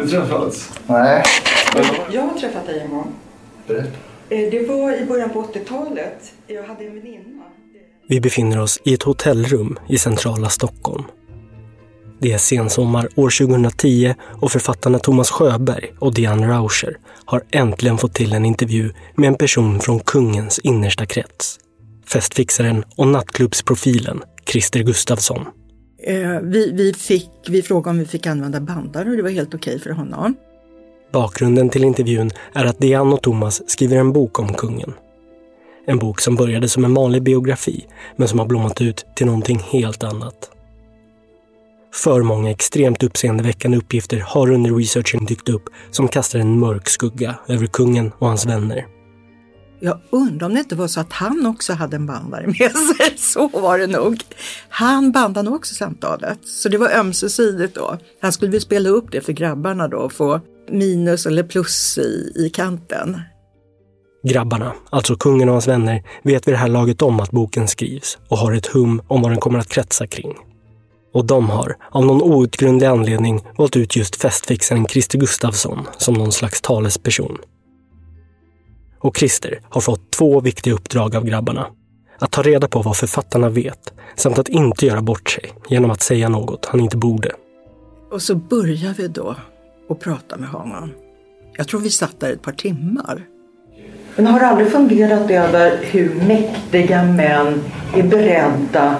aldrig träffats. Nej. Jag har träffat dig en gång. Berätta. Eh, Det var i början på 80-talet. Jag hade en väninna. Vi befinner oss i ett hotellrum i centrala Stockholm. Det är sensommar år 2010 och författarna Thomas Sjöberg och Diane Rauscher har äntligen fått till en intervju med en person från kungens innersta krets. Festfixaren och nattklubbsprofilen Christer Gustafsson. Eh, Vi, vi, fick, vi frågade om vi fick använda bandare och det var helt okej för honom. Bakgrunden till intervjun är att Diane och Thomas skriver en bok om kungen. En bok som började som en vanlig biografi men som har blommat ut till någonting helt annat. För många extremt uppseendeväckande uppgifter har under researchen dykt upp som kastar en mörk skugga över kungen och hans vänner. Jag undrar om det inte var så att han också hade en bandare med sig. Så var det nog. Han bandade nog också samtalet. Så det var ömsesidigt då. Han skulle väl spela upp det för grabbarna då och få minus eller plus i, i kanten. Grabbarna, alltså kungen och hans vänner, vet vid det här laget om att boken skrivs och har ett hum om vad den kommer att kretsa kring. Och de har, av någon outgrundlig anledning, valt ut just festfixaren Christer Gustafsson som någon slags talesperson. Och Christer har fått två viktiga uppdrag av grabbarna. Att ta reda på vad författarna vet, samt att inte göra bort sig genom att säga något han inte borde. Och så började vi då att prata med honom. Jag tror vi satt där ett par timmar. Men har du aldrig funderat över hur mäktiga män är beredda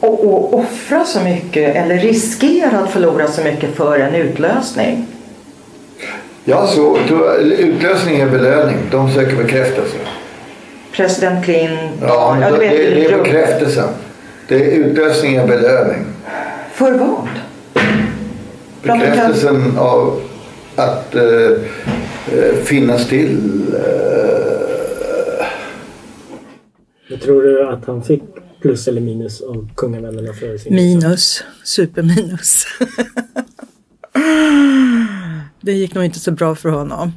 att offra så mycket eller riskera att förlora så mycket för en utlösning? Ja, så utlösning är belöning. De söker bekräftelse. President Clinton, Ja, ja, det, det, det är bekräftelsen. Det är utlösning är belöning. För vad? Bekräftelsen av att eh, eh, finnas till. Eh, Jag tror du att han fick plus eller minus av kungavännerna för sin Minus, superminus. det gick nog inte så bra för honom.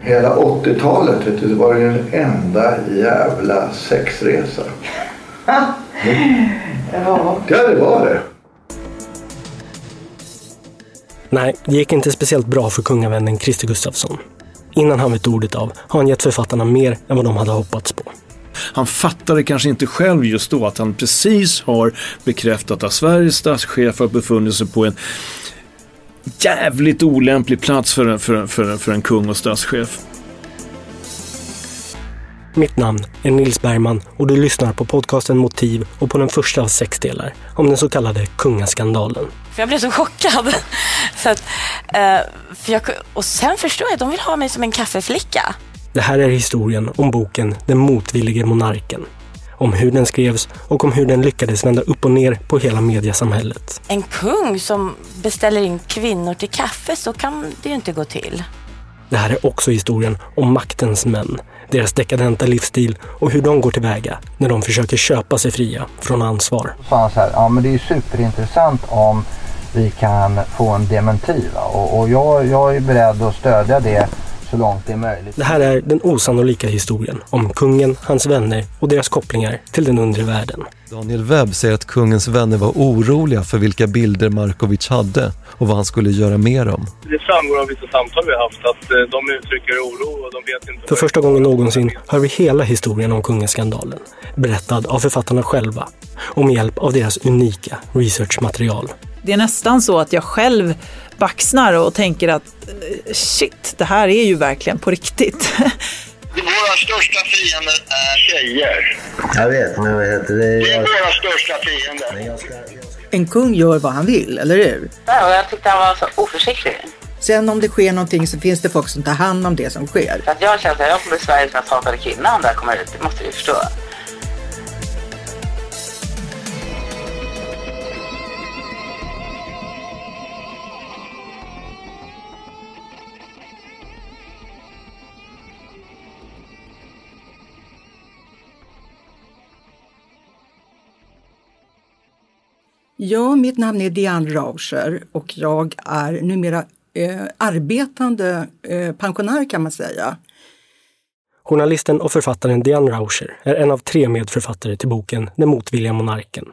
hela 80-talet vet du, det var ju en enda jävla sexresa. Ja. Ja, det var det. Nej, det gick inte speciellt bra för kungavännen Christer Gustafsson. Innan han vet ordet av har han gett författarna mer än vad de hade hoppats på. Han fattade kanske inte själv just då att han precis har bekräftat att Sveriges statschef har befunnit sig på en jävligt olämplig plats för en, för, för, för en kung och statschef. Mitt namn är Nils Bergman och du lyssnar på podcasten Motiv och på den första av sex delar om den så kallade kungaskandalen. För jag blev så chockad. så att, eh, för jag, och sen förstår jag att de vill ha mig som en kaffeflicka. Det här är historien om boken Den motvillige monarken. Om hur den skrevs och om hur den lyckades vända upp och ner på hela mediasamhället. En kung som beställer in kvinnor till kaffe, så kan det ju inte gå till. Det här är också historien om maktens män, deras dekadenta livsstil och hur de går tillväga när de försöker köpa sig fria från ansvar. sa han så här, ja men det är ju superintressant om vi kan få en dementi. Va? Och, och jag, jag är beredd att stödja det så långt det är möjligt. Det här är den osannolika historien om kungen, hans vänner och deras kopplingar till den undre världen. Daniel Webb säger att kungens vänner var oroliga för vilka bilder Markovic hade och vad han skulle göra med dem. Det framgår av vissa samtal vi har haft att eh, de uttrycker oro och de vet inte... För första gången någonsin hör vi hela historien om kungaskandalen, berättad av författarna själva och med hjälp av deras unika researchmaterial. Det är nästan så att jag själv baxnar och tänker att eh, shit, det här är ju verkligen på riktigt. Våra största fiender är tjejer. Jag vet, men vad heter Det är det? våra största fiender. En kung gör vad han vill, eller hur? Ja, och jag tyckte han var så oförsiktig. Sen om det sker någonting så finns det folk som tar hand om det som sker. Så att jag kände att jag kommer bli Sveriges mest hatade kvinna om det här kommer ut. Det måste du förstå. Ja, mitt namn är Diane Rauscher och jag är numera eh, arbetande eh, pensionär kan man säga. Journalisten och författaren Diane Rauscher är en av tre medförfattare till boken Den motvilliga monarken,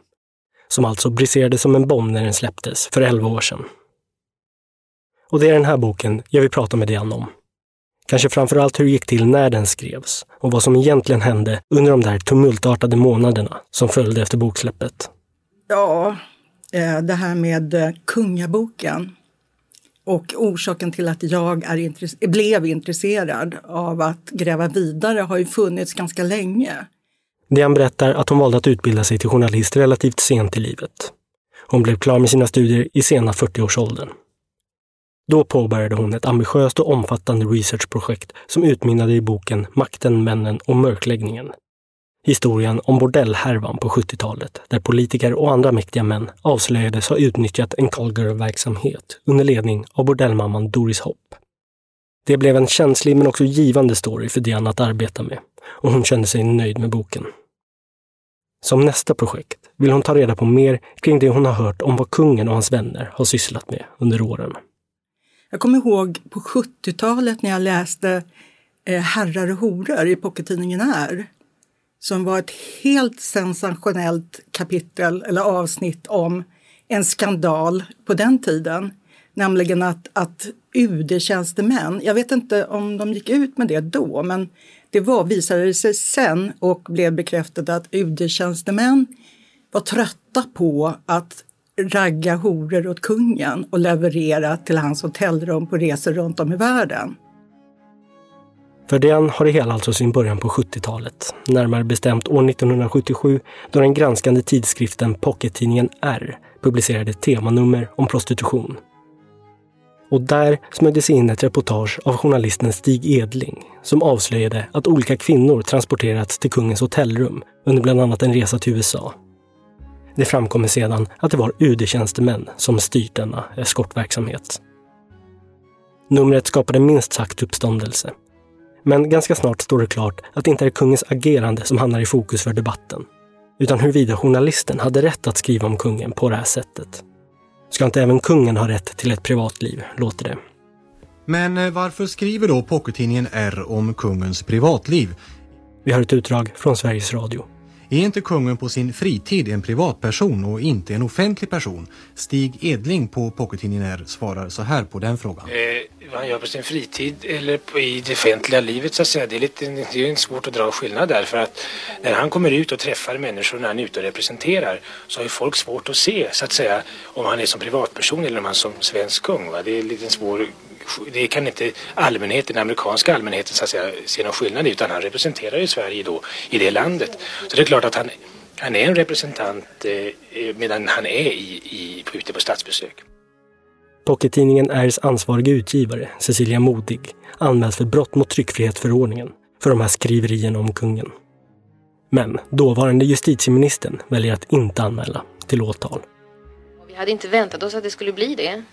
som alltså briserade som en bomb när den släpptes för 11 år sedan. Och det är den här boken jag vill prata med Diane om. Kanske framförallt hur det gick till när den skrevs och vad som egentligen hände under de där tumultartade månaderna som följde efter boksläppet. Ja, Eh, det här med eh, kungaboken och orsaken till att jag är intresse blev intresserad av att gräva vidare har ju funnits ganska länge. Diane berättar att hon valde att utbilda sig till journalist relativt sent i livet. Hon blev klar med sina studier i sena 40-årsåldern. Då påbörjade hon ett ambitiöst och omfattande researchprojekt som utmynnade i boken Makten, männen och mörkläggningen. Historien om bordellhärvan på 70-talet, där politiker och andra mäktiga män avslöjades ha utnyttjat en callgirl-verksamhet under ledning av bordellmamman Doris Hopp. Det blev en känslig men också givande story för Diana att arbeta med och hon kände sig nöjd med boken. Som nästa projekt vill hon ta reda på mer kring det hon har hört om vad kungen och hans vänner har sysslat med under åren. Jag kommer ihåg på 70-talet när jag läste eh, Herrar och horor i pockettidningen R som var ett helt sensationellt kapitel eller avsnitt om en skandal på den tiden. Nämligen att, att UD-tjänstemän, jag vet inte om de gick ut med det då, men det var, visade sig sen och blev bekräftat att UD-tjänstemän var trötta på att ragga horor åt kungen och leverera till hans hotellrum på resor runt om i världen. För den har det hela alltså sin början på 70-talet. Närmare bestämt år 1977 då den granskande tidskriften Pockettidningen R publicerade ett temanummer om prostitution. Och där smög det sig in ett reportage av journalisten Stig Edling som avslöjade att olika kvinnor transporterats till kungens hotellrum under bland annat en resa till USA. Det framkommer sedan att det var UD-tjänstemän som styrt denna eskortverksamhet. Numret skapade minst sagt uppståndelse. Men ganska snart står det klart att det inte är kungens agerande som hamnar i fokus för debatten, utan huruvida journalisten hade rätt att skriva om kungen på det här sättet. Ska inte även kungen ha rätt till ett privatliv, låter det. Men eh, varför skriver då Pockettidningen R om kungens privatliv? Vi har ett utdrag från Sveriges Radio. Är inte kungen på sin fritid en privatperson och inte en offentlig person? Stig Edling på Pockettidningen R svarar så här på den frågan. Eh, vad han gör på sin fritid eller i det offentliga livet så att säga, det är, lite, det är svårt att dra skillnad där för att när han kommer ut och träffar människor när han är ute och representerar så har ju folk svårt att se så att säga om han är som privatperson eller om han är som svensk kung. Va? Det är en liten svår det kan inte allmänheten, den amerikanska allmänheten så att säga, se någon skillnad i utan han representerar ju Sverige då i det landet. Så det är klart att han, han är en representant eh, medan han är i, i, ute på statsbesök. Pockettidningen Rs ansvariga utgivare, Cecilia Modig, anmäls för brott mot tryckfrihetsförordningen för de här skriverierna om kungen. Men dåvarande justitieministern väljer att inte anmäla till åtal. Vi hade inte väntat oss att det skulle bli det.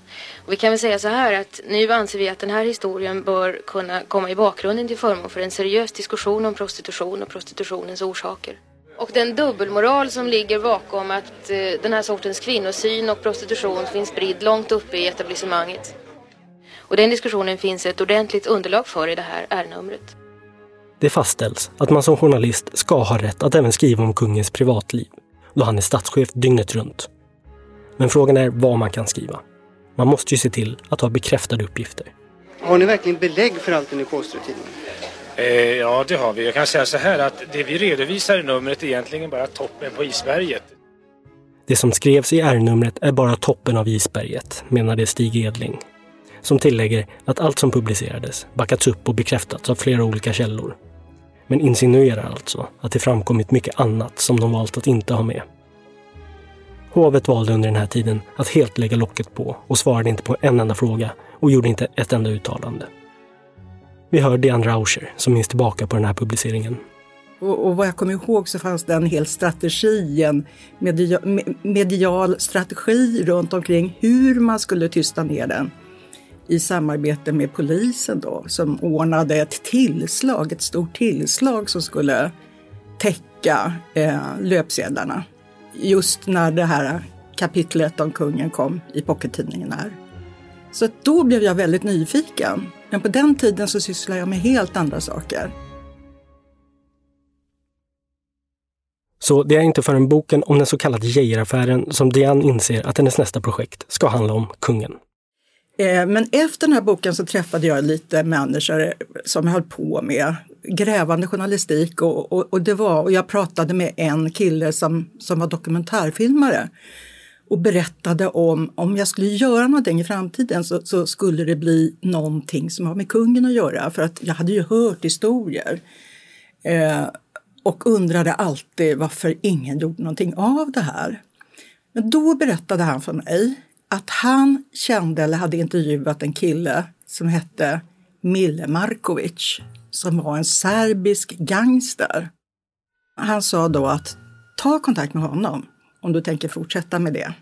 Och vi kan väl säga så här att nu anser vi att den här historien bör kunna komma i bakgrunden till förmån för en seriös diskussion om prostitution och prostitutionens orsaker. Och den dubbelmoral som ligger bakom att eh, den här sortens kvinnosyn och prostitution finns spridd långt uppe i etablissemanget. Och den diskussionen finns ett ordentligt underlag för i det här R-numret. Det fastställs att man som journalist ska ha rätt att även skriva om kungens privatliv, då han är statschef dygnet runt. Men frågan är vad man kan skriva. Man måste ju se till att ha bekräftade uppgifter. Har ni verkligen belägg för allt det ni påstår i tidningen? Eh, ja, det har vi. Jag kan säga så här att det vi redovisar i numret är egentligen bara toppen på isberget. Det som skrevs i R-numret är bara toppen av isberget, menade Stig Edling. Som tillägger att allt som publicerades backats upp och bekräftats av flera olika källor. Men insinuerar alltså att det framkommit mycket annat som de valt att inte ha med. Hovet valde under den här tiden att helt lägga locket på och svarade inte på en enda fråga och gjorde inte ett enda uttalande. Vi hör Diane Rauscher som minns tillbaka på den här publiceringen. Och, och vad jag kommer ihåg så fanns det en hel strategi, en media, medial strategi runt omkring hur man skulle tysta ner den i samarbete med polisen då, som ordnade ett tillslag, ett stort tillslag som skulle täcka eh, löpsedlarna. Just när det här kapitlet om kungen kom i pockettidningen här. Så då blev jag väldigt nyfiken. Men på den tiden så sysslade jag med helt andra saker. Så det är inte förrän boken om den så kallade Geijeraffären som Diane inser att hennes nästa projekt ska handla om kungen. Eh, men efter den här boken så träffade jag lite människor som höll på med grävande journalistik och, och, och det var, och jag pratade med en kille som, som var dokumentärfilmare och berättade om om jag skulle göra någonting i framtiden så, så, skulle det bli någonting som har med kungen att göra för att jag hade ju hört historier. Eh, och undrade alltid varför ingen gjorde någonting av det här. Men då berättade han för mig att han kände eller hade intervjuat en kille som hette Mille Markovic som var en serbisk gangster. Han sa då att ta kontakt med honom om du tänker fortsätta med det.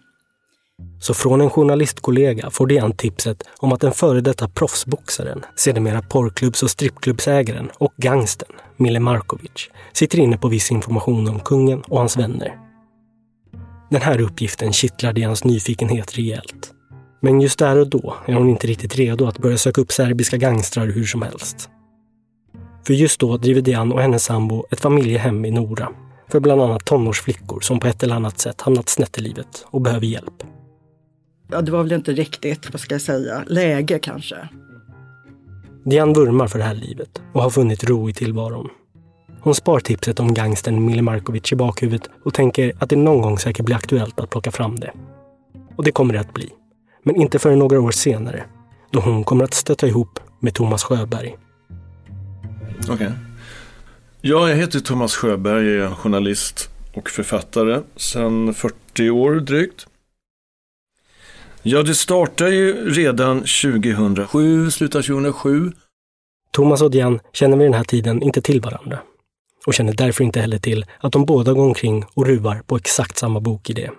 Så från en journalistkollega får Diane tipset om att den före detta proffsboxaren, sedermera porrklubbs och strippklubbsägaren och gangsten Mille Markovic sitter inne på viss information om kungen och hans vänner. Den här uppgiften kittlar Dianes nyfikenhet rejält. Men just där och då är hon inte riktigt redo att börja söka upp serbiska gangstrar hur som helst. För just då driver Dian och hennes sambo ett familjehem i Nora för bland annat tonårsflickor som på ett eller annat sätt hamnat snett i livet och behöver hjälp. Ja, det var väl inte riktigt, vad ska jag säga, läge kanske. Diane vurmar för det här livet och har funnit ro i tillvaron. Hon spar tipset om gangsten Mille Markovic i bakhuvudet och tänker att det någon gång säkert blir aktuellt att plocka fram det. Och det kommer det att bli. Men inte förrän några år senare, då hon kommer att stöta ihop med Thomas Sjöberg. Okej. Okay. Ja, jag heter Thomas Sjöberg, jag är journalist och författare sedan 40 år drygt. Ja, det startade ju redan 2007, slutet 2007. Thomas och Diane känner vid den här tiden inte till varandra och känner därför inte heller till att de båda går omkring och ruvar på exakt samma bokidé.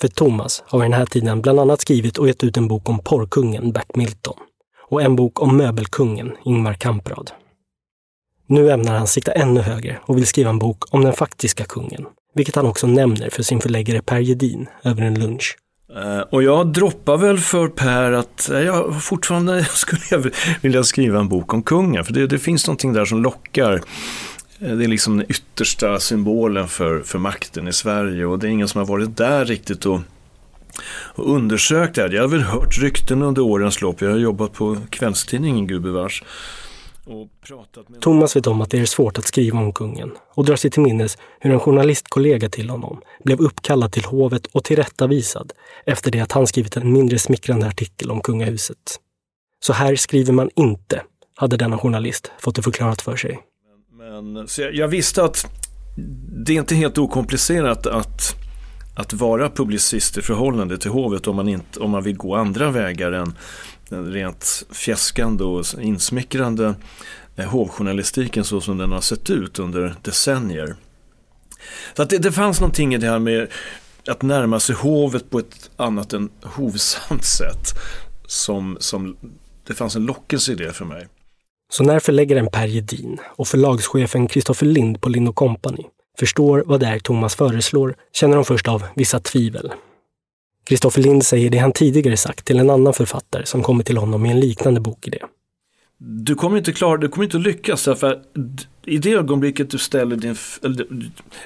För Thomas har vid den här tiden bland annat skrivit och gett ut en bok om porrkungen Bert Milton och en bok om möbelkungen Ingmar Kamprad. Nu ämnar han sikta ännu högre och vill skriva en bok om den faktiska kungen, vilket han också nämner för sin förläggare Per Gedin över en lunch. Eh, och jag droppar väl för Per att eh, jag fortfarande skulle vilja skriva en bok om kungen, för det, det finns någonting där som lockar. Eh, det är liksom den yttersta symbolen för, för makten i Sverige och det är ingen som har varit där riktigt och, och undersökt det. Jag har väl hört rykten under årens lopp, jag har jobbat på kvällstidningen gubevars. Thomas vet om att det är svårt att skriva om kungen och drar sig till minnes hur en journalistkollega till honom blev uppkallad till hovet och tillrättavisad efter det att han skrivit en mindre smickrande artikel om kungahuset. Så här skriver man inte, hade denna journalist fått det förklarat för sig. Men, så jag, jag visste att det är inte helt okomplicerat att, att vara publicist i förhållande till hovet om man, inte, om man vill gå andra vägar än den rent fjäskande och insmickrande eh, hovjournalistiken så som den har sett ut under decennier. Så att det, det fanns någonting i det här med att närma sig hovet på ett annat än hovsamt sätt. Som, som, det fanns en lockelse i det för mig. Så när förläggaren Per Gedin och förlagschefen Kristoffer Lind på Lind Company förstår vad det är Thomas föreslår känner de först av vissa tvivel. Kristoffer Lind säger det han tidigare sagt till en annan författare som kommit till honom med en liknande bokidé. Du kommer inte klara, du kommer inte lyckas därför i det ögonblicket du ställer din, eller,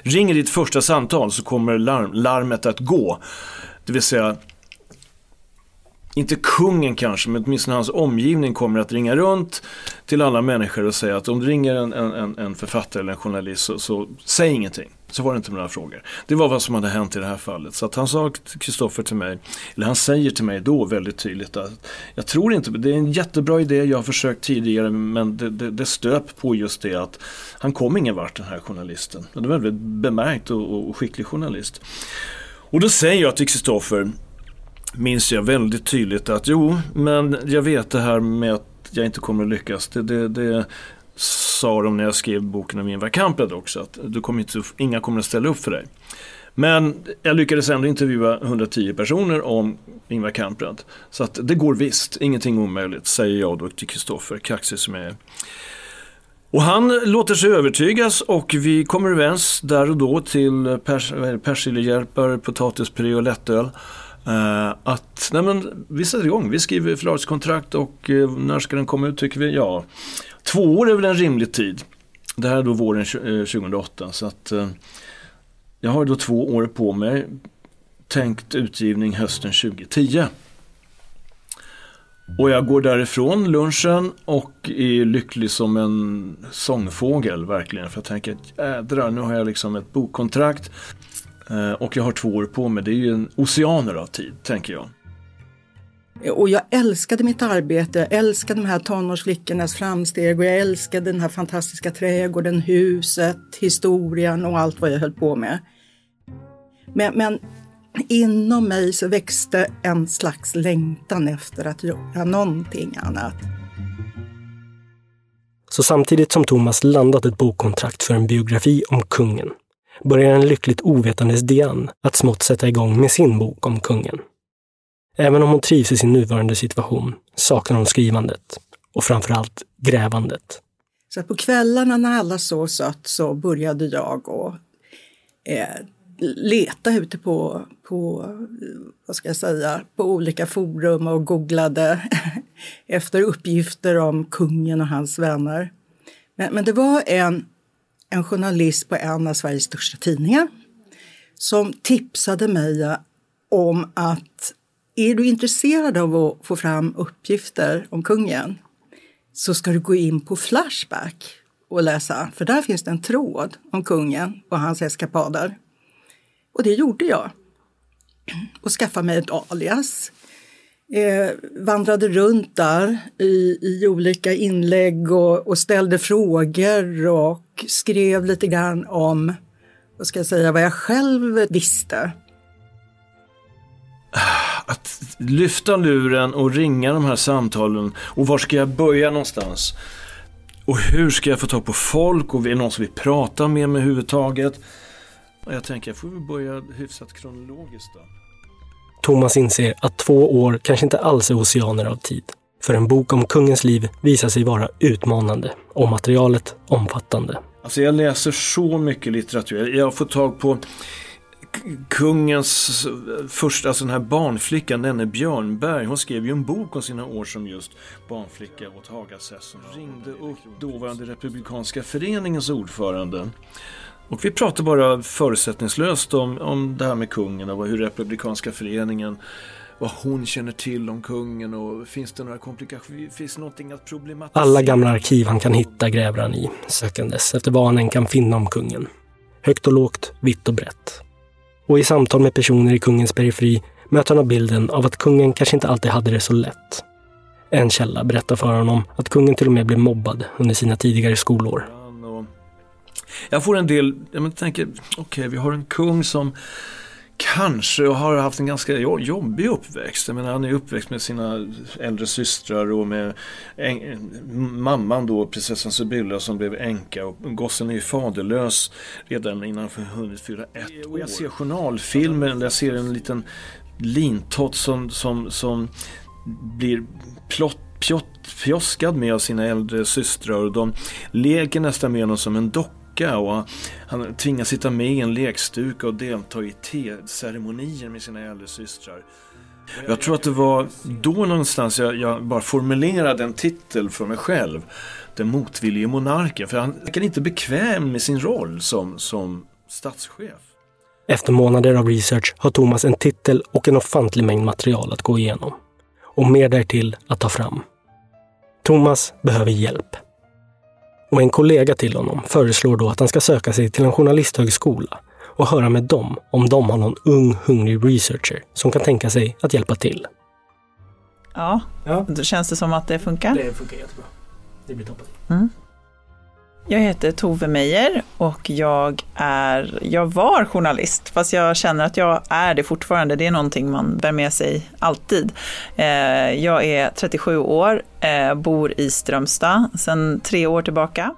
ringer ditt första samtal så kommer larm, larmet att gå. Det vill säga inte kungen kanske, men åtminstone hans omgivning kommer att ringa runt till alla människor och säga att om du ringer en, en, en författare eller en journalist så, så säg ingenting. Så var det inte några frågor. Det var vad som hade hänt i det här fallet. Så att han sa Kristoffer till mig, eller han säger till mig då väldigt tydligt att jag tror inte, det är en jättebra idé, jag har försökt tidigare men det, det, det stöp på just det att han kom ingen vart den här journalisten. Det var en väldigt bemärkt och, och skicklig journalist. Och då säger jag till Kristoffer, minns jag väldigt tydligt att jo, men jag vet det här med att jag inte kommer att lyckas. Det, det, det sa de när jag skrev boken om Ingvar Kamprad också, att du kommer inte, inga kommer att ställa upp för dig. Men jag lyckades ändå intervjua 110 personer om Ingvar Kamprad. Så att det går visst, ingenting omöjligt, säger jag då till Kristoffer, kaxig som jag är. Och han låter sig övertygas och vi kommer överens där och då till pers persiljehjälpar, potatispuré och lättöl. Uh, att nej men, vi sätter igång, vi skriver förlagskontrakt och uh, när ska den komma ut tycker vi? Ja, två år är väl en rimlig tid. Det här är då våren 2008 eh, så att eh, jag har då två år på mig. Tänkt utgivning hösten 2010. Och jag går därifrån lunchen och är lycklig som en sångfågel verkligen. För jag tänker, jädrar, nu har jag liksom ett bokkontrakt. Eh, och jag har två år på mig. Det är ju en oceaner av tid, tänker jag. Och jag älskade mitt arbete, jag älskade de här tonårsflickornas framsteg och jag älskade den här fantastiska trädgården, huset, historien och allt vad jag höll på med. Men, men inom mig så växte en slags längtan efter att göra någonting annat. Så samtidigt som Thomas landat ett bokkontrakt för en biografi om kungen börjar en lyckligt ovetandes Diane att smått sätta igång med sin bok om kungen. Även om hon trivs i sin nuvarande situation saknar hon skrivandet och framförallt grävandet. Så på kvällarna när alla sov sött så började jag och eh, leta ute på, på, vad ska jag säga, på olika forum och googlade efter uppgifter om kungen och hans vänner. Men, men det var en, en journalist på en av Sveriges största tidningar som tipsade mig om att är du intresserad av att få fram uppgifter om kungen så ska du gå in på Flashback och läsa, för där finns det en tråd om kungen och hans eskapader. Och det gjorde jag. Och skaffade mig ett alias. Eh, vandrade runt där i, i olika inlägg och, och, ställde frågor och skrev lite grann om vad ska jag säga, vad jag själv visste. Att lyfta luren och ringa de här samtalen och var ska jag börja någonstans? Och hur ska jag få tag på folk och är det någon som vill prata med mig överhuvudtaget? Jag tänker, jag får väl börja hyfsat kronologiskt då. Thomas inser att två år kanske inte alls är oceaner av tid. För en bok om kungens liv visar sig vara utmanande och materialet omfattande. Alltså jag läser så mycket litteratur. Jag har fått tag på kungens första, alltså den här barnflickan, Nenne Björnberg, hon skrev ju en bok om sina år som just barnflicka åt Hagasessorna. Hon ringde upp dåvarande Republikanska föreningens ordförande och vi pratar bara förutsättningslöst om, om det här med kungen och hur Republikanska föreningen vad hon känner till om kungen och finns det några komplikationer, finns det någonting att problematisera? Alla gamla arkiv han kan hitta gräver han i, sökandes efter vad han än kan finna om kungen. Högt och lågt, vitt och brett. Och i samtal med personer i kungens periferi möter han bilden av att kungen kanske inte alltid hade det så lätt. En källa berättar för honom att kungen till och med blev mobbad under sina tidigare skolår. Jag får en del, jag tänker, okej okay, vi har en kung som kanske har haft en ganska jobbig uppväxt. Jag menar, han är uppväxt med sina äldre systrar och med mamman då, prinsessan Sibylla som blev änka och gossen är ju faderlös redan innan han hunnit fylla ett år. Jag ser journalfilmer där jag ser en liten lintott som, som, som blir plott pjott, pjoskad med av sina äldre systrar och de leker nästan med honom som en docka docka och han tvingas sitta med i en lekstuga och delta i teceremonier med sina äldre systrar. Jag tror att det var då någonstans jag, jag bara formulerade en titel för mig själv. Den motvillige monarken. För han verkar inte bekväm med sin roll som, som statschef. Efter månader av research har Thomas en titel och en ofantlig mängd material att gå igenom. Och mer därtill att ta fram. Thomas behöver hjälp och en kollega till honom föreslår då att han ska söka sig till en journalisthögskola och höra med dem om de har någon ung hungrig researcher som kan tänka sig att hjälpa till. Ja, ja. då känns det som att det funkar. Det funkar jättebra. Det blir toppen. Mm. Jag heter Tove Meijer och jag, är, jag var journalist, fast jag känner att jag är det fortfarande. Det är någonting man bär med sig alltid. Eh, jag är 37 år, eh, bor i Strömstad sedan tre år tillbaka.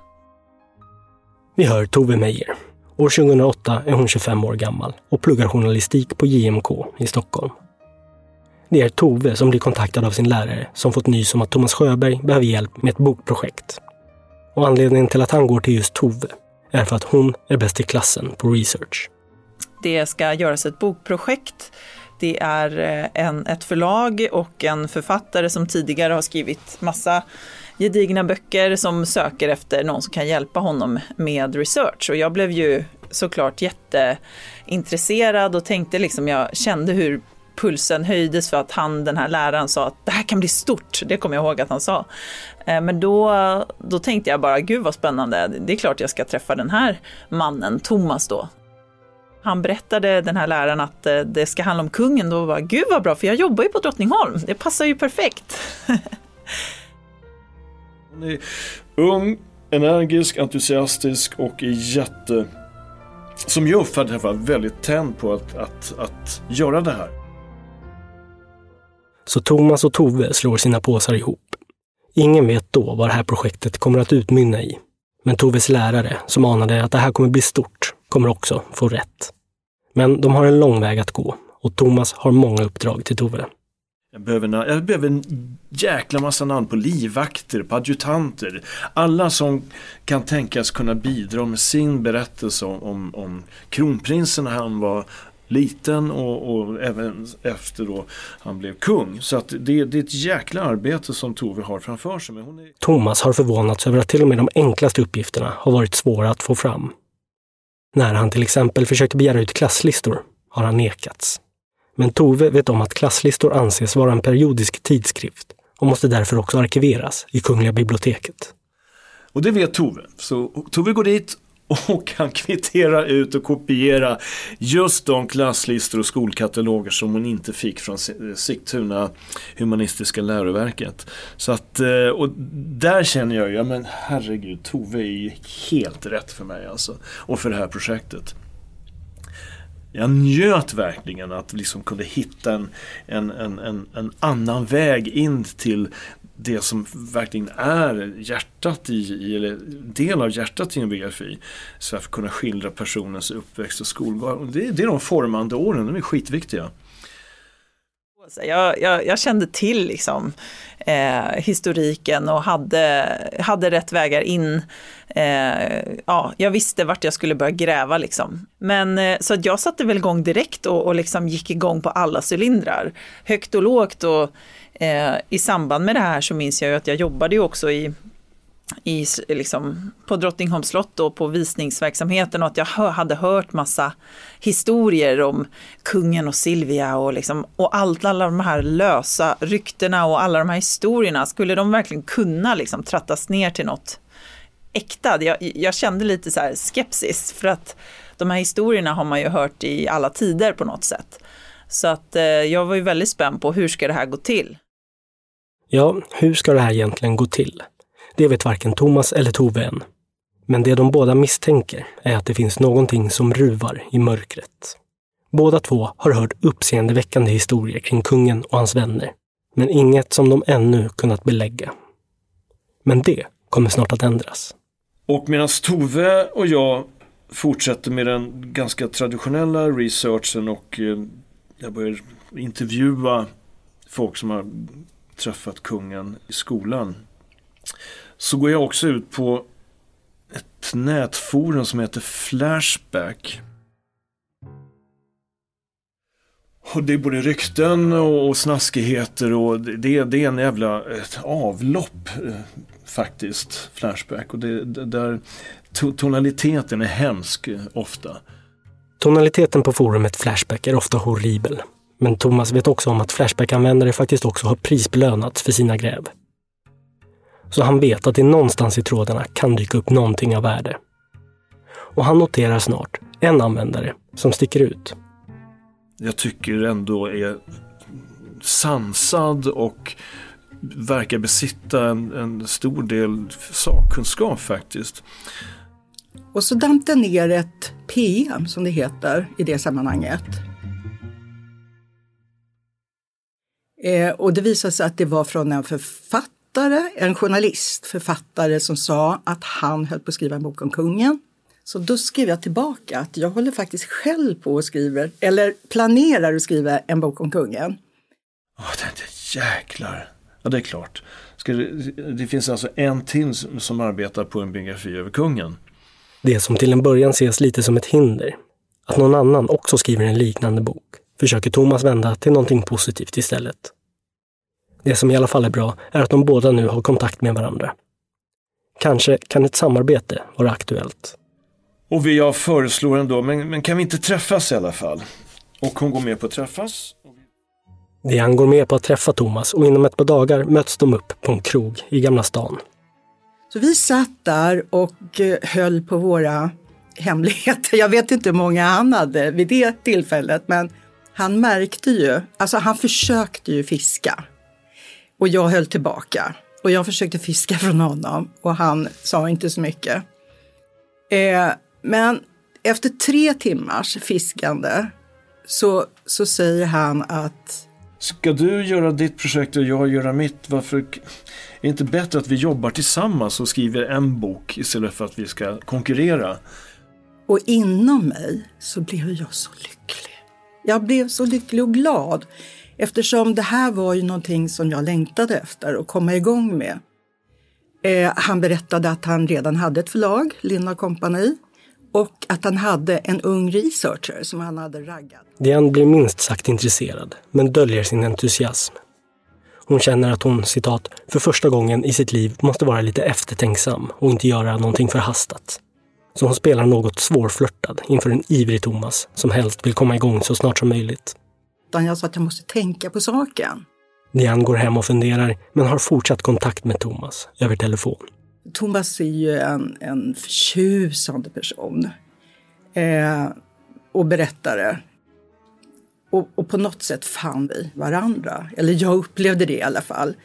Vi hör Tove Meijer. År 2008 är hon 25 år gammal och pluggar journalistik på JMK i Stockholm. Det är Tove som blir kontaktad av sin lärare som fått nys om att Thomas Sjöberg behöver hjälp med ett bokprojekt. Och anledningen till att han går till just Tove är för att hon är bäst i klassen på research. Det ska göras ett bokprojekt. Det är eh, en, ett förlag och en författare som tidigare har skrivit massa gedigna böcker som söker efter någon som kan hjälpa honom med research. Och jag blev ju såklart jätteintresserad och tänkte liksom, jag kände hur pulsen höjdes för att han, den här läraren sa att det här kan bli stort. Det kommer jag ihåg att han sa. Eh, men då, då tänkte jag bara, gud vad spännande. Det är klart jag ska träffa den här mannen, Thomas då. Han berättade, den här läraren, att eh, det ska handla om kungen. Då var gud vad bra, för jag jobbar ju på Drottningholm. Det passar ju perfekt. Hon är ung, energisk, entusiastisk och är jätte... Som jag uppfattar det väldigt tänd på att, att, att göra det här. Så Thomas och Tove slår sina påsar ihop. Ingen vet då vad det här projektet kommer att utmynna i. Men Toves lärare, som anade att det här kommer bli stort, kommer också få rätt. Men de har en lång väg att gå och Thomas har många uppdrag till Tove. Jag behöver, jag behöver en jäkla massa namn på livvakter, på adjutanter. Alla som kan tänkas kunna bidra med sin berättelse om, om, om kronprinsen när han var liten och, och, även efter då han blev kung. Så att det, det är ett jäkla arbete som Tove har framför sig. Men hon är... Thomas har förvånats över att till och med de enklaste uppgifterna har varit svåra att få fram. När han till exempel försökte begära ut klasslistor har han nekats. Men Tove vet om att klasslistor anses vara en periodisk tidskrift och måste därför också arkiveras i Kungliga biblioteket. Och det vet Tove. Så Tove går dit och kan kvittera ut och kopiera just de klasslistor och skolkataloger som hon inte fick från Sigtuna humanistiska läroverket. Så att, eh, och där känner jag, ja men herregud, Tove är ju helt rätt för mig alltså. Och för det här projektet jag njöt verkligen att liksom kunde hitta en, en, en, en, en annan väg in till det som verkligen är hjärtat i, eller del av hjärtat i en biografi. Så att kunna skildra personens uppväxt och skolgång. Det, det är de formande åren, de är skitviktiga. Jag, jag, jag, kände till liksom, eh, historiken och hade, hade rätt vägar in. Eh, ja, jag visste vart jag skulle börja gräva. Liksom. Men, eh, så att jag satte väl igång direkt och, och liksom gick igång på alla cylindrar. Högt och lågt. Och, eh, I samband med det här så minns jag ju att jag jobbade ju också i i, liksom, på Drottningholms slott och på visningsverksamheten och att jag hade hört massa historier om kungen och Silvia och, liksom, och allt, alla de här lösa ryktena och alla de här historierna. Skulle de verkligen kunna liksom, trattas ner till något äkta? Jag, jag kände lite så här skepsis för att de här historierna har man ju hört i alla tider på något sätt. Så att eh, jag var ju väldigt spänd på hur ska det här gå till? Ja, hur ska det här egentligen gå till? Det vet varken Thomas eller Tove än. Men det de båda misstänker är att det finns någonting som ruvar i mörkret. Båda två har hört uppseendeväckande historier kring kungen och hans vänner, men inget som de ännu kunnat belägga. Men det kommer snart att ändras. Och medan Tove och jag fortsätter med den ganska traditionella researchen och eh, jag börjar intervjua folk som har träffat kungen i skolan så går jag också ut på ett nätforum som heter Flashback. Och det är både rykten och snaskigheter och det, det är en jävla ett avlopp eh, faktiskt, Flashback. Och det, det, där tonaliteten är hemsk eh, ofta. Tonaliteten på forumet Flashback är ofta horribel. Men Thomas vet också om att Flashback-användare faktiskt också har prisbelönats för sina gräv så han vet att det någonstans i trådarna kan dyka upp någonting av värde. Och han noterar snart en användare som sticker ut. Jag tycker ändå är sansad och verkar besitta en, en stor del sakkunskap faktiskt. Och så damp det ner ett PM som det heter i det sammanhanget. Eh, och det visade sig att det var från en författare en journalist, författare som sa att han höll på att skriva en bok om kungen. Så då skrev jag tillbaka att jag håller faktiskt själv på och skriver, eller planerar att skriva en bok om kungen. Åh, det jäklar. Ja, det är klart. Det, det, finns alltså en till som arbetar på en biografi över kungen. Det som till en början ses lite som ett hinder, att någon annan också skriver en liknande bok, försöker Thomas vända till någonting positivt istället. Det som i alla fall är bra är att de båda nu har kontakt med varandra. Kanske kan ett samarbete vara aktuellt. Och jag föreslår ändå, men, men kan vi inte träffas i alla fall? Och hon går med på att träffas. Diane går med på att träffa Thomas och inom ett par dagar möts de upp på en krog i Gamla stan. Så vi satt där och eh, höll på våra hemligheter. Jag vet inte hur många han hade vid det tillfället, men han märkte ju, alltså han försökte ju fiska. Och jag höll tillbaka. Och jag försökte fiska från honom och han sa inte så mycket. Eh, men efter tre timmars fiskande så, så säger han att Ska du göra ditt projekt och jag göra mitt? Varför är det inte bättre att vi jobbar tillsammans och skriver en bok istället för att vi ska konkurrera? Och inom mig så blev jag så lycklig. Jag blev så lycklig och glad eftersom det här var ju någonting som jag längtade efter att komma igång med. Eh, han berättade att han redan hade ett förlag, Linna Company, och att han hade en ung researcher som han hade raggat. Diane blir minst sagt intresserad, men döljer sin entusiasm. Hon känner att hon, citat, för första gången i sitt liv måste vara lite eftertänksam och inte göra någonting förhastat. Så hon spelar något svårflörtad inför en ivrig Thomas som helst vill komma igång så snart som möjligt. Jag sa att jag måste tänka på saken. Diane går hem och funderar, men har fortsatt kontakt med Thomas över telefon. Thomas är ju en, en förtjusande person eh, och berättare. Och, och på något sätt fann vi varandra. Eller jag upplevde det i alla fall.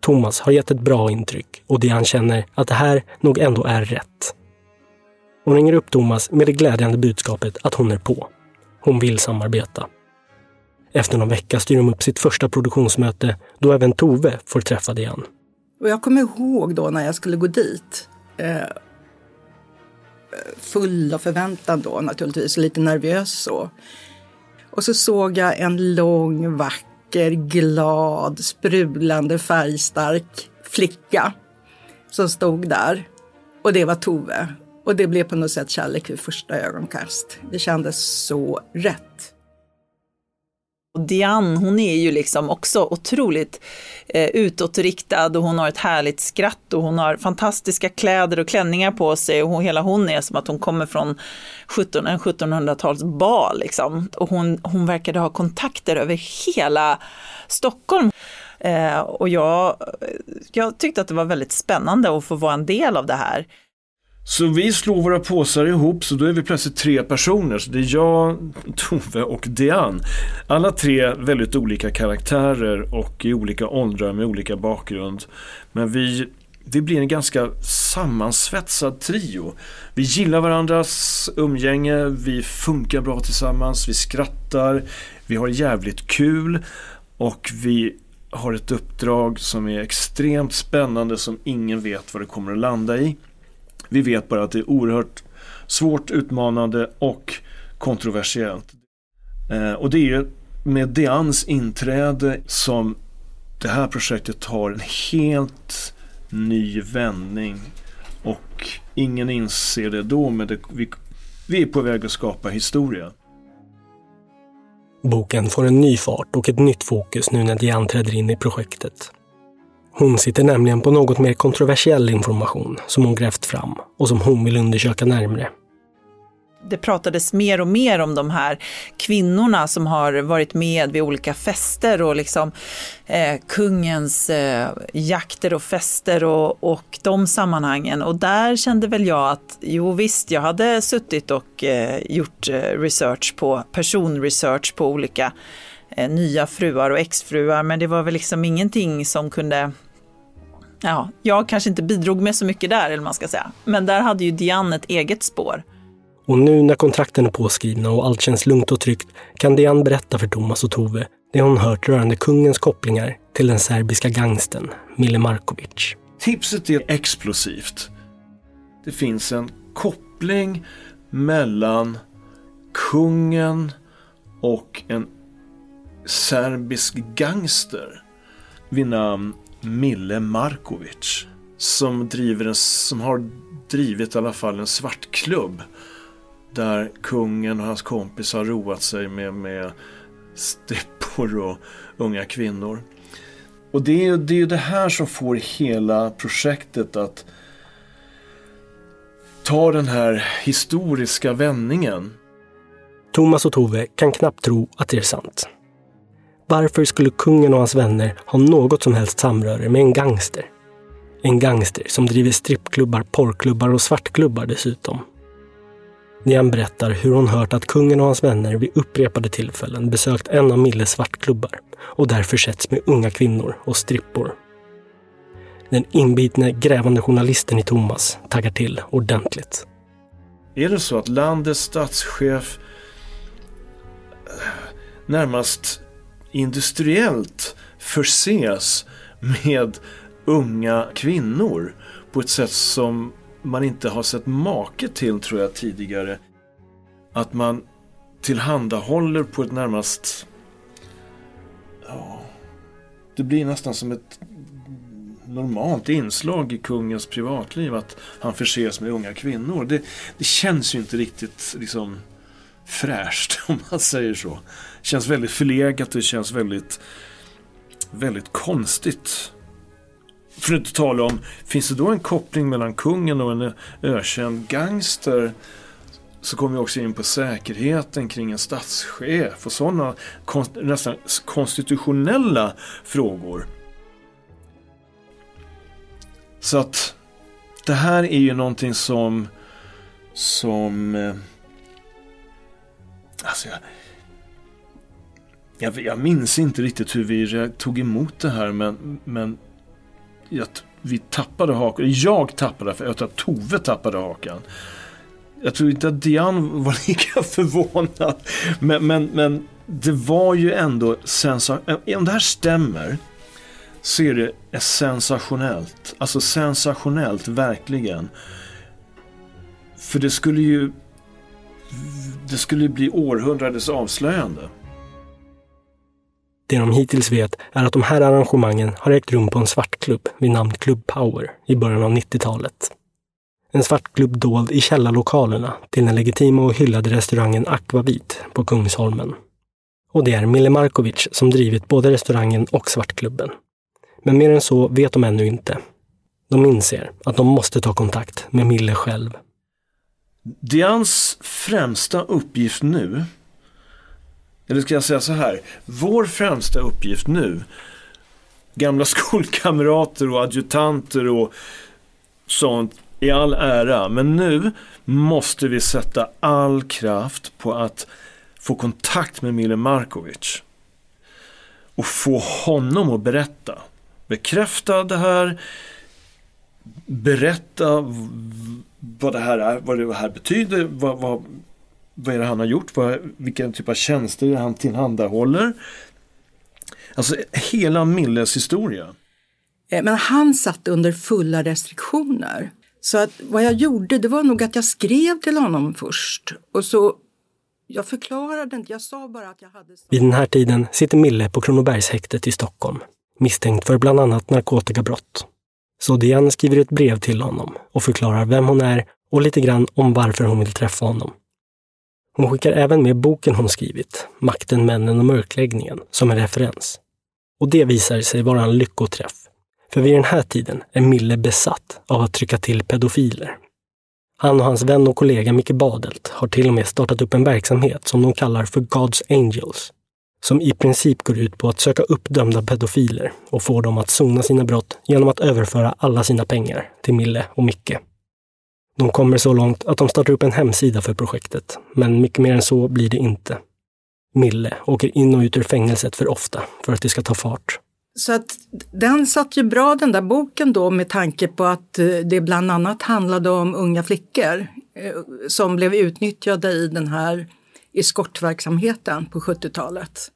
Thomas har gett ett bra intryck och Diane känner att det här nog ändå är rätt. Hon ringer upp Thomas med det glädjande budskapet att hon är på. Hon vill samarbeta. Efter någon vecka styr de upp sitt första produktionsmöte då även Tove får träffa Diane. Och jag kommer ihåg då när jag skulle gå dit. Eh, full av förväntan då naturligtvis, lite nervös så. Och så såg jag en lång, vacker, glad, sprudlande, färgstark flicka som stod där. Och det var Tove. Och det blev på något sätt kärlek vid första ögonkast. Det kändes så rätt. Och Diane, hon är ju liksom också otroligt eh, utåtriktad och hon har ett härligt skratt och hon har fantastiska kläder och klänningar på sig och hon, hela hon är som att hon kommer från 17, en 1700-talsbal liksom. Och hon, hon verkade ha kontakter över hela Stockholm. Eh, och jag, jag tyckte att det var väldigt spännande att få vara en del av det här. Så vi slår våra påsar ihop så då är vi plötsligt tre personer. Så det är jag, Tove och Diane. Alla tre väldigt olika karaktärer och i olika åldrar med olika bakgrund. Men vi, vi blir en ganska sammansvetsad trio. Vi gillar varandras umgänge, vi funkar bra tillsammans, vi skrattar, vi har jävligt kul och vi har ett uppdrag som är extremt spännande som ingen vet vad det kommer att landa i. Vi vet bara att det är oerhört svårt, utmanande och kontroversiellt. Eh, och det är med Deans inträde som det här projektet tar en helt ny vändning. Och ingen inser det då, men det, vi, vi är på väg att skapa historia. Boken får en ny fart och ett nytt fokus nu när Diane träder in i projektet. Hon sitter nämligen på något mer kontroversiell information som hon grävt fram och som hon vill undersöka närmre. Det pratades mer och mer om de här kvinnorna som har varit med vid olika fester och liksom eh, kungens eh, jakter och fester och, och de sammanhangen. Och där kände väl jag att jo visst, jag hade suttit och eh, gjort eh, research på personresearch på olika nya fruar och exfruar, men det var väl liksom ingenting som kunde Ja, jag kanske inte bidrog med så mycket där, eller man ska säga. Men där hade ju Diane ett eget spår. Och nu när kontrakten är påskrivna och allt känns lugnt och tryggt kan Diane berätta för Thomas och Tove det hon hört rörande kungens kopplingar till den serbiska gangsten Mile Markovic. Tipset är explosivt. Det finns en koppling mellan kungen och en serbisk gangster vid namn Mille Markovic. Som, driver en, som har drivit i alla fall en svartklubb. Där kungen och hans kompis har roat sig med, med strippor och unga kvinnor. Och det är, det är ju det här som får hela projektet att ta den här historiska vändningen. Thomas och Tove kan knappt tro att det är sant varför skulle kungen och hans vänner ha något som helst samröre med en gangster? En gangster som driver strippklubbar, porrklubbar och svartklubbar dessutom. Nian berättar hur hon hört att kungen och hans vänner vid upprepade tillfällen besökt en av Milles svartklubbar och där försetts med unga kvinnor och strippor. Den inbitne grävande journalisten i Thomas taggar till ordentligt. Är det så att landets statschef eh, närmast industriellt förses med unga kvinnor på ett sätt som man inte har sett make till tror jag tidigare. Att man tillhandahåller på ett närmast... Ja, det blir nästan som ett normalt inslag i kungens privatliv att han förses med unga kvinnor. Det, det känns ju inte riktigt liksom fräscht om man säger så. Det känns väldigt förlegat det känns väldigt, väldigt konstigt. För att inte tala om, finns det då en koppling mellan kungen och en ökänd gangster så kommer vi också in på säkerheten kring en statschef och sådana konst, nästan konstitutionella frågor. Så att det här är ju någonting som som eh, alltså jag, jag, jag minns inte riktigt hur vi tog emot det här men, men jag, vi tappade hakan. Jag tappade, för jag tror att Tove tappade hakan. Jag tror inte att Diane var lika förvånad. Men, men, men det var ju ändå sensationellt. Eh, om det här stämmer så är det sensationellt. Alltså sensationellt, verkligen. För det skulle ju det skulle bli århundradets avslöjande. Det de hittills vet är att de här arrangemangen har ägt rum på en svartklubb vid namn Club Power i början av 90-talet. En svartklubb dold i källarlokalerna till den legitima och hyllade restaurangen Aquavit på Kungsholmen. Och det är Mille Markovic som drivit både restaurangen och svartklubben. Men mer än så vet de ännu inte. De inser att de måste ta kontakt med Mille själv. Dians främsta uppgift nu eller ska jag säga så här. Vår främsta uppgift nu, gamla skolkamrater och adjutanter och sånt i all ära. Men nu måste vi sätta all kraft på att få kontakt med Mile Markovic. Och få honom att berätta. Bekräfta det här. Berätta vad det här är, vad det här betyder, vad, vad, vad är det han har gjort? Vad, vilken typ av tjänster är han tillhandahåller? Alltså hela Milles historia. Eh, men han satt under fulla restriktioner. Så att vad jag gjorde det var nog att jag skrev till honom först. Och så jag förklarade inte, jag sa bara att jag hade... Vid den här tiden sitter Mille på Kronobergshäktet i Stockholm, misstänkt för bland annat narkotikabrott. Så Diane skriver ett brev till honom och förklarar vem hon är och lite grann om varför hon vill träffa honom. Hon skickar även med boken hon skrivit, Makten, männen och mörkläggningen, som en referens. Och det visar sig vara en lyckoträff. För vid den här tiden är Mille besatt av att trycka till pedofiler. Han och hans vän och kollega Micke Badelt har till och med startat upp en verksamhet som de kallar för God's Angels, som i princip går ut på att söka upp dömda pedofiler och få dem att sona sina brott genom att överföra alla sina pengar till Mille och Micke. De kommer så långt att de startar upp en hemsida för projektet, men mycket mer än så blir det inte. Mille åker in och ut ur fängelset för ofta för att det ska ta fart. Så att den satt ju bra den där boken då med tanke på att eh, det bland annat handlade om unga flickor eh, som blev utnyttjade i den här eskortverksamheten på 70-talet.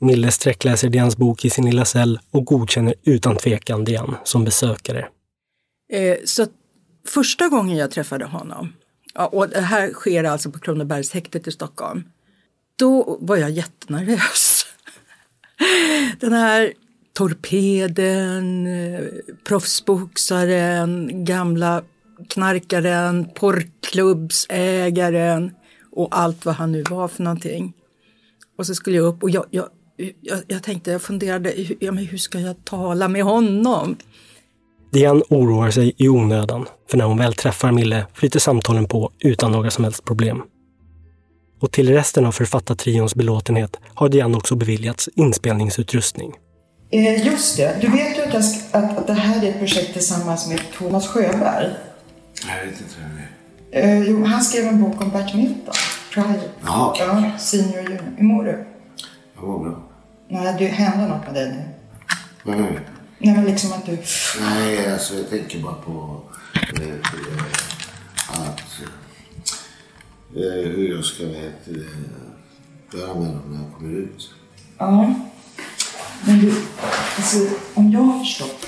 Mille sträckläser Dians bok i sin lilla cell och godkänner utan tvekan Dian som besökare. Eh, så första gången jag träffade honom, och det här sker alltså på Kronobergshäktet i Stockholm, då var jag jättenervös. Den här torpeden, eh, proffsboxaren, gamla knarkaren, porrklubbsägaren och allt vad han nu var för någonting. Och så skulle jag upp och jag, jag, jag, jag tänkte, jag funderade, ja, men hur ska jag tala med honom? Diane oroar sig i onödan, för när hon väl träffar Mille flyter samtalen på utan några som helst problem. Och till resten av författartrions belåtenhet har Diane också beviljats inspelningsutrustning. Eh, just det, du vet ju att, att, att det här är ett projekt tillsammans med Thomas Sjöberg. Jag vet inte vem det är. Eh, jo, han skrev en bok om Bert Milton. Pride. Jaha, okej. Ja, senior junior. Hur mår du? Jag mår bra. Nej, det händer något med dig nu. Vad menar du? Nej, men liksom att du... Nej, alltså jag tänker bara på eh, eh, att eh, hur jag ska vet, eh, göra med dem när jag kommer ut. Ja. Men du, alltså, om jag har förstått.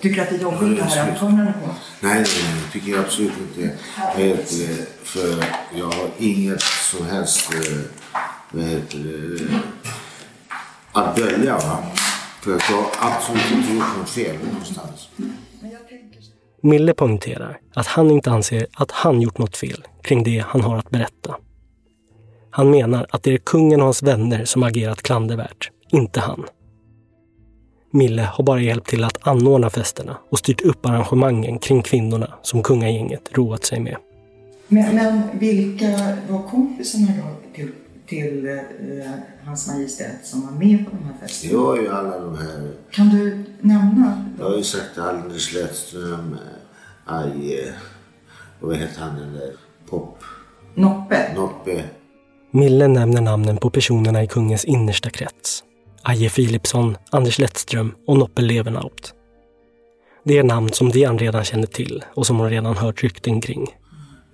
Tycker du att det är jobbigt det här anförandet? på? Nej, nej, nej, det tycker jag absolut inte. Det? För jag har inget som helst eh, vad heter det, att dölja. Va? För att jag har absolut inte gjort något fel någonstans. Mille poängterar att han inte anser att han gjort något fel kring det han har att berätta. Han menar att det är kungen och hans vänner som agerat klandervärt, inte han. Mille har bara hjälpt till att anordna festerna och styrt upp arrangemangen kring kvinnorna som kungagänget roat sig med. Men, men vilka var kompisarna då till, eh, hans majestät som var med på de här Det festerna? var ju alla de här, Kan du nämna? jag har ju sagt Anders Lättström, eh, Aje, och vad heter han den där, Pop, Noppe? Noppe. Mille nämner namnen på personerna i kungens innersta krets. Aje Philipsson, Anders Lettström och Noppe Levenhaupt. Det är namn som Diane redan känner till och som hon redan hört rykten kring.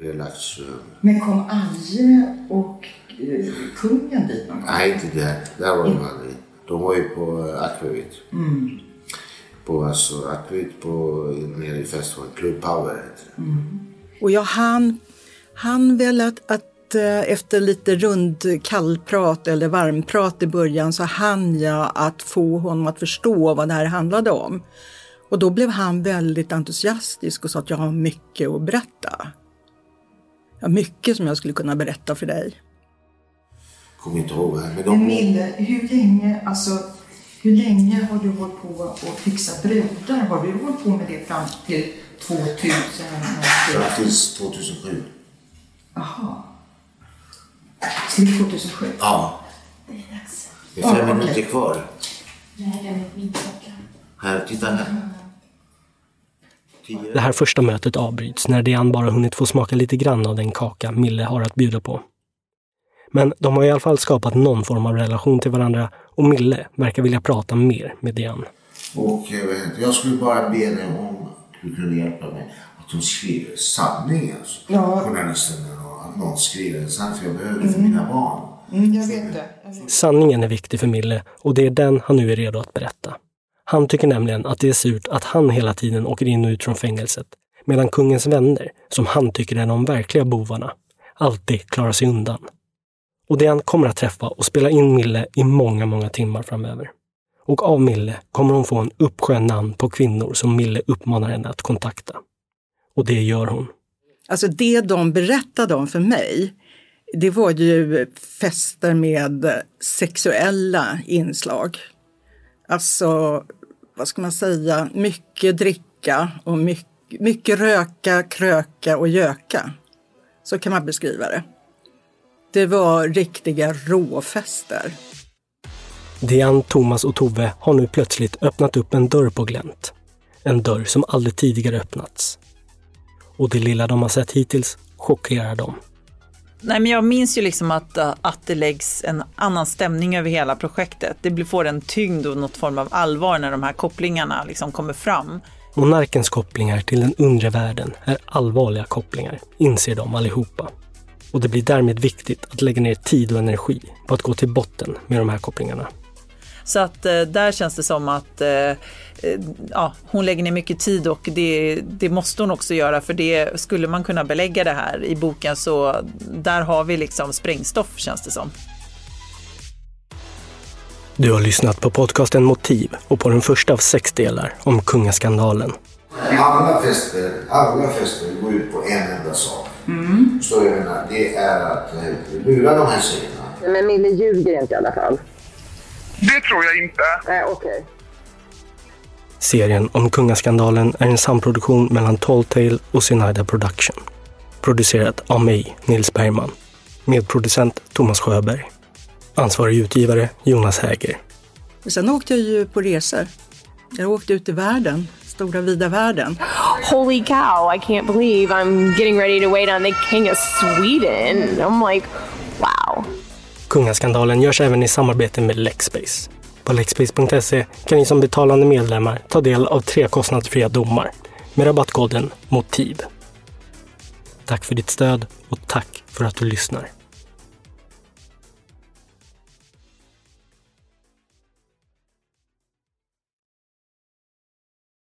Relaxström. Men kom Aje och kungen dit någon gång? Nej, inte där. Där var de aldrig. De var ju på Akvavit. Mm. På alltså Akvavit på, nere i festivalen. Club Power heter det. Och jag hann, hann väl att, att eh, efter lite rund kallprat eller varmprat i början så hann jag att få honom att förstå vad det här handlade om. Och då blev han väldigt entusiastisk och sa att jag har mycket att berätta. Jag har mycket som jag skulle kunna berätta för dig. Kommer inte ihåg. Men Men de, Mille, hur länge, alltså, hur länge har du hållit på att fixa brudar? Har du hållit på med det fram till 2000? fram tills 2007. Jaha. Till 2007? Ja. Det är fem okej. minuter kvar. Här, titta här. Det här första mötet avbryts när Diane bara hunnit få smaka lite grann av den kaka Mille har att bjuda på. Men de har i alla fall skapat någon form av relation till varandra och Mille verkar vilja prata mer med Diane. Och eh, jag skulle bara be dig om att du kunde hjälpa mig. Att de skriver sanning alltså. Ja. Journalisterna och att någon skriver en sanning. För jag behöver det för mina barn. Mm, jag vet det. Jag vet. Sanningen är viktig för Mille och det är den han nu är redo att berätta. Han tycker nämligen att det är surt att han hela tiden åker in och ut från fängelset medan kungens vänner, som han tycker är de verkliga bovarna, alltid klarar sig undan. Och den kommer att träffa och spela in Mille i många, många timmar framöver. Och av Mille kommer hon få en uppsjö namn på kvinnor som Mille uppmanar henne att kontakta. Och det gör hon. Alltså det de berättade om för mig, det var ju fester med sexuella inslag. Alltså, vad ska man säga, mycket dricka och mycket, mycket röka, kröka och göka. Så kan man beskriva det. Det var riktiga råfester. Diane, Thomas och Tove har nu plötsligt öppnat upp en dörr på glänt. En dörr som aldrig tidigare öppnats. Och det lilla de har sett hittills chockerar dem. Nej, men jag minns ju liksom att, äh, att det läggs en annan stämning över hela projektet. Det blir- får en tyngd och något form av allvar när de här kopplingarna liksom kommer fram. Monarkens kopplingar till den undre världen är allvarliga kopplingar, inser de allihopa. Och det blir därmed viktigt att lägga ner tid och energi på att gå till botten med de här kopplingarna. Så att eh, där känns det som att eh, eh, ja, hon lägger ner mycket tid och det, det måste hon också göra för det skulle man kunna belägga det här i boken så där har vi liksom sprängstoff känns det som. Du har lyssnat på podcasten Motiv och på den första av sex delar om kungaskandalen. Alla fester, alla fester går ut på en enda sak. Mm. Så jag menar, det är att eh, lura de här tjejerna. Men Mille ljuger inte i alla fall. Det tror jag inte. Nej, okej. Serien om kungaskandalen är en samproduktion mellan Tall Tale och Sinaida Production. Producerat av mig, Nils Bergman. Medproducent Thomas Sjöberg. Ansvarig utgivare Jonas Häger. Sen åkte jag ju på resor. Jag åkte ut i världen, stora vida världen. Holy cow, I can't believe I'm getting ready to wait on the king of Sweden. I'm like, wow. Kungaskandalen görs även i samarbete med Lexbase. På lexbase.se kan ni som betalande medlemmar ta del av tre kostnadsfria domar med rabattkoden MOTIV. Tack för ditt stöd och tack för att du lyssnar.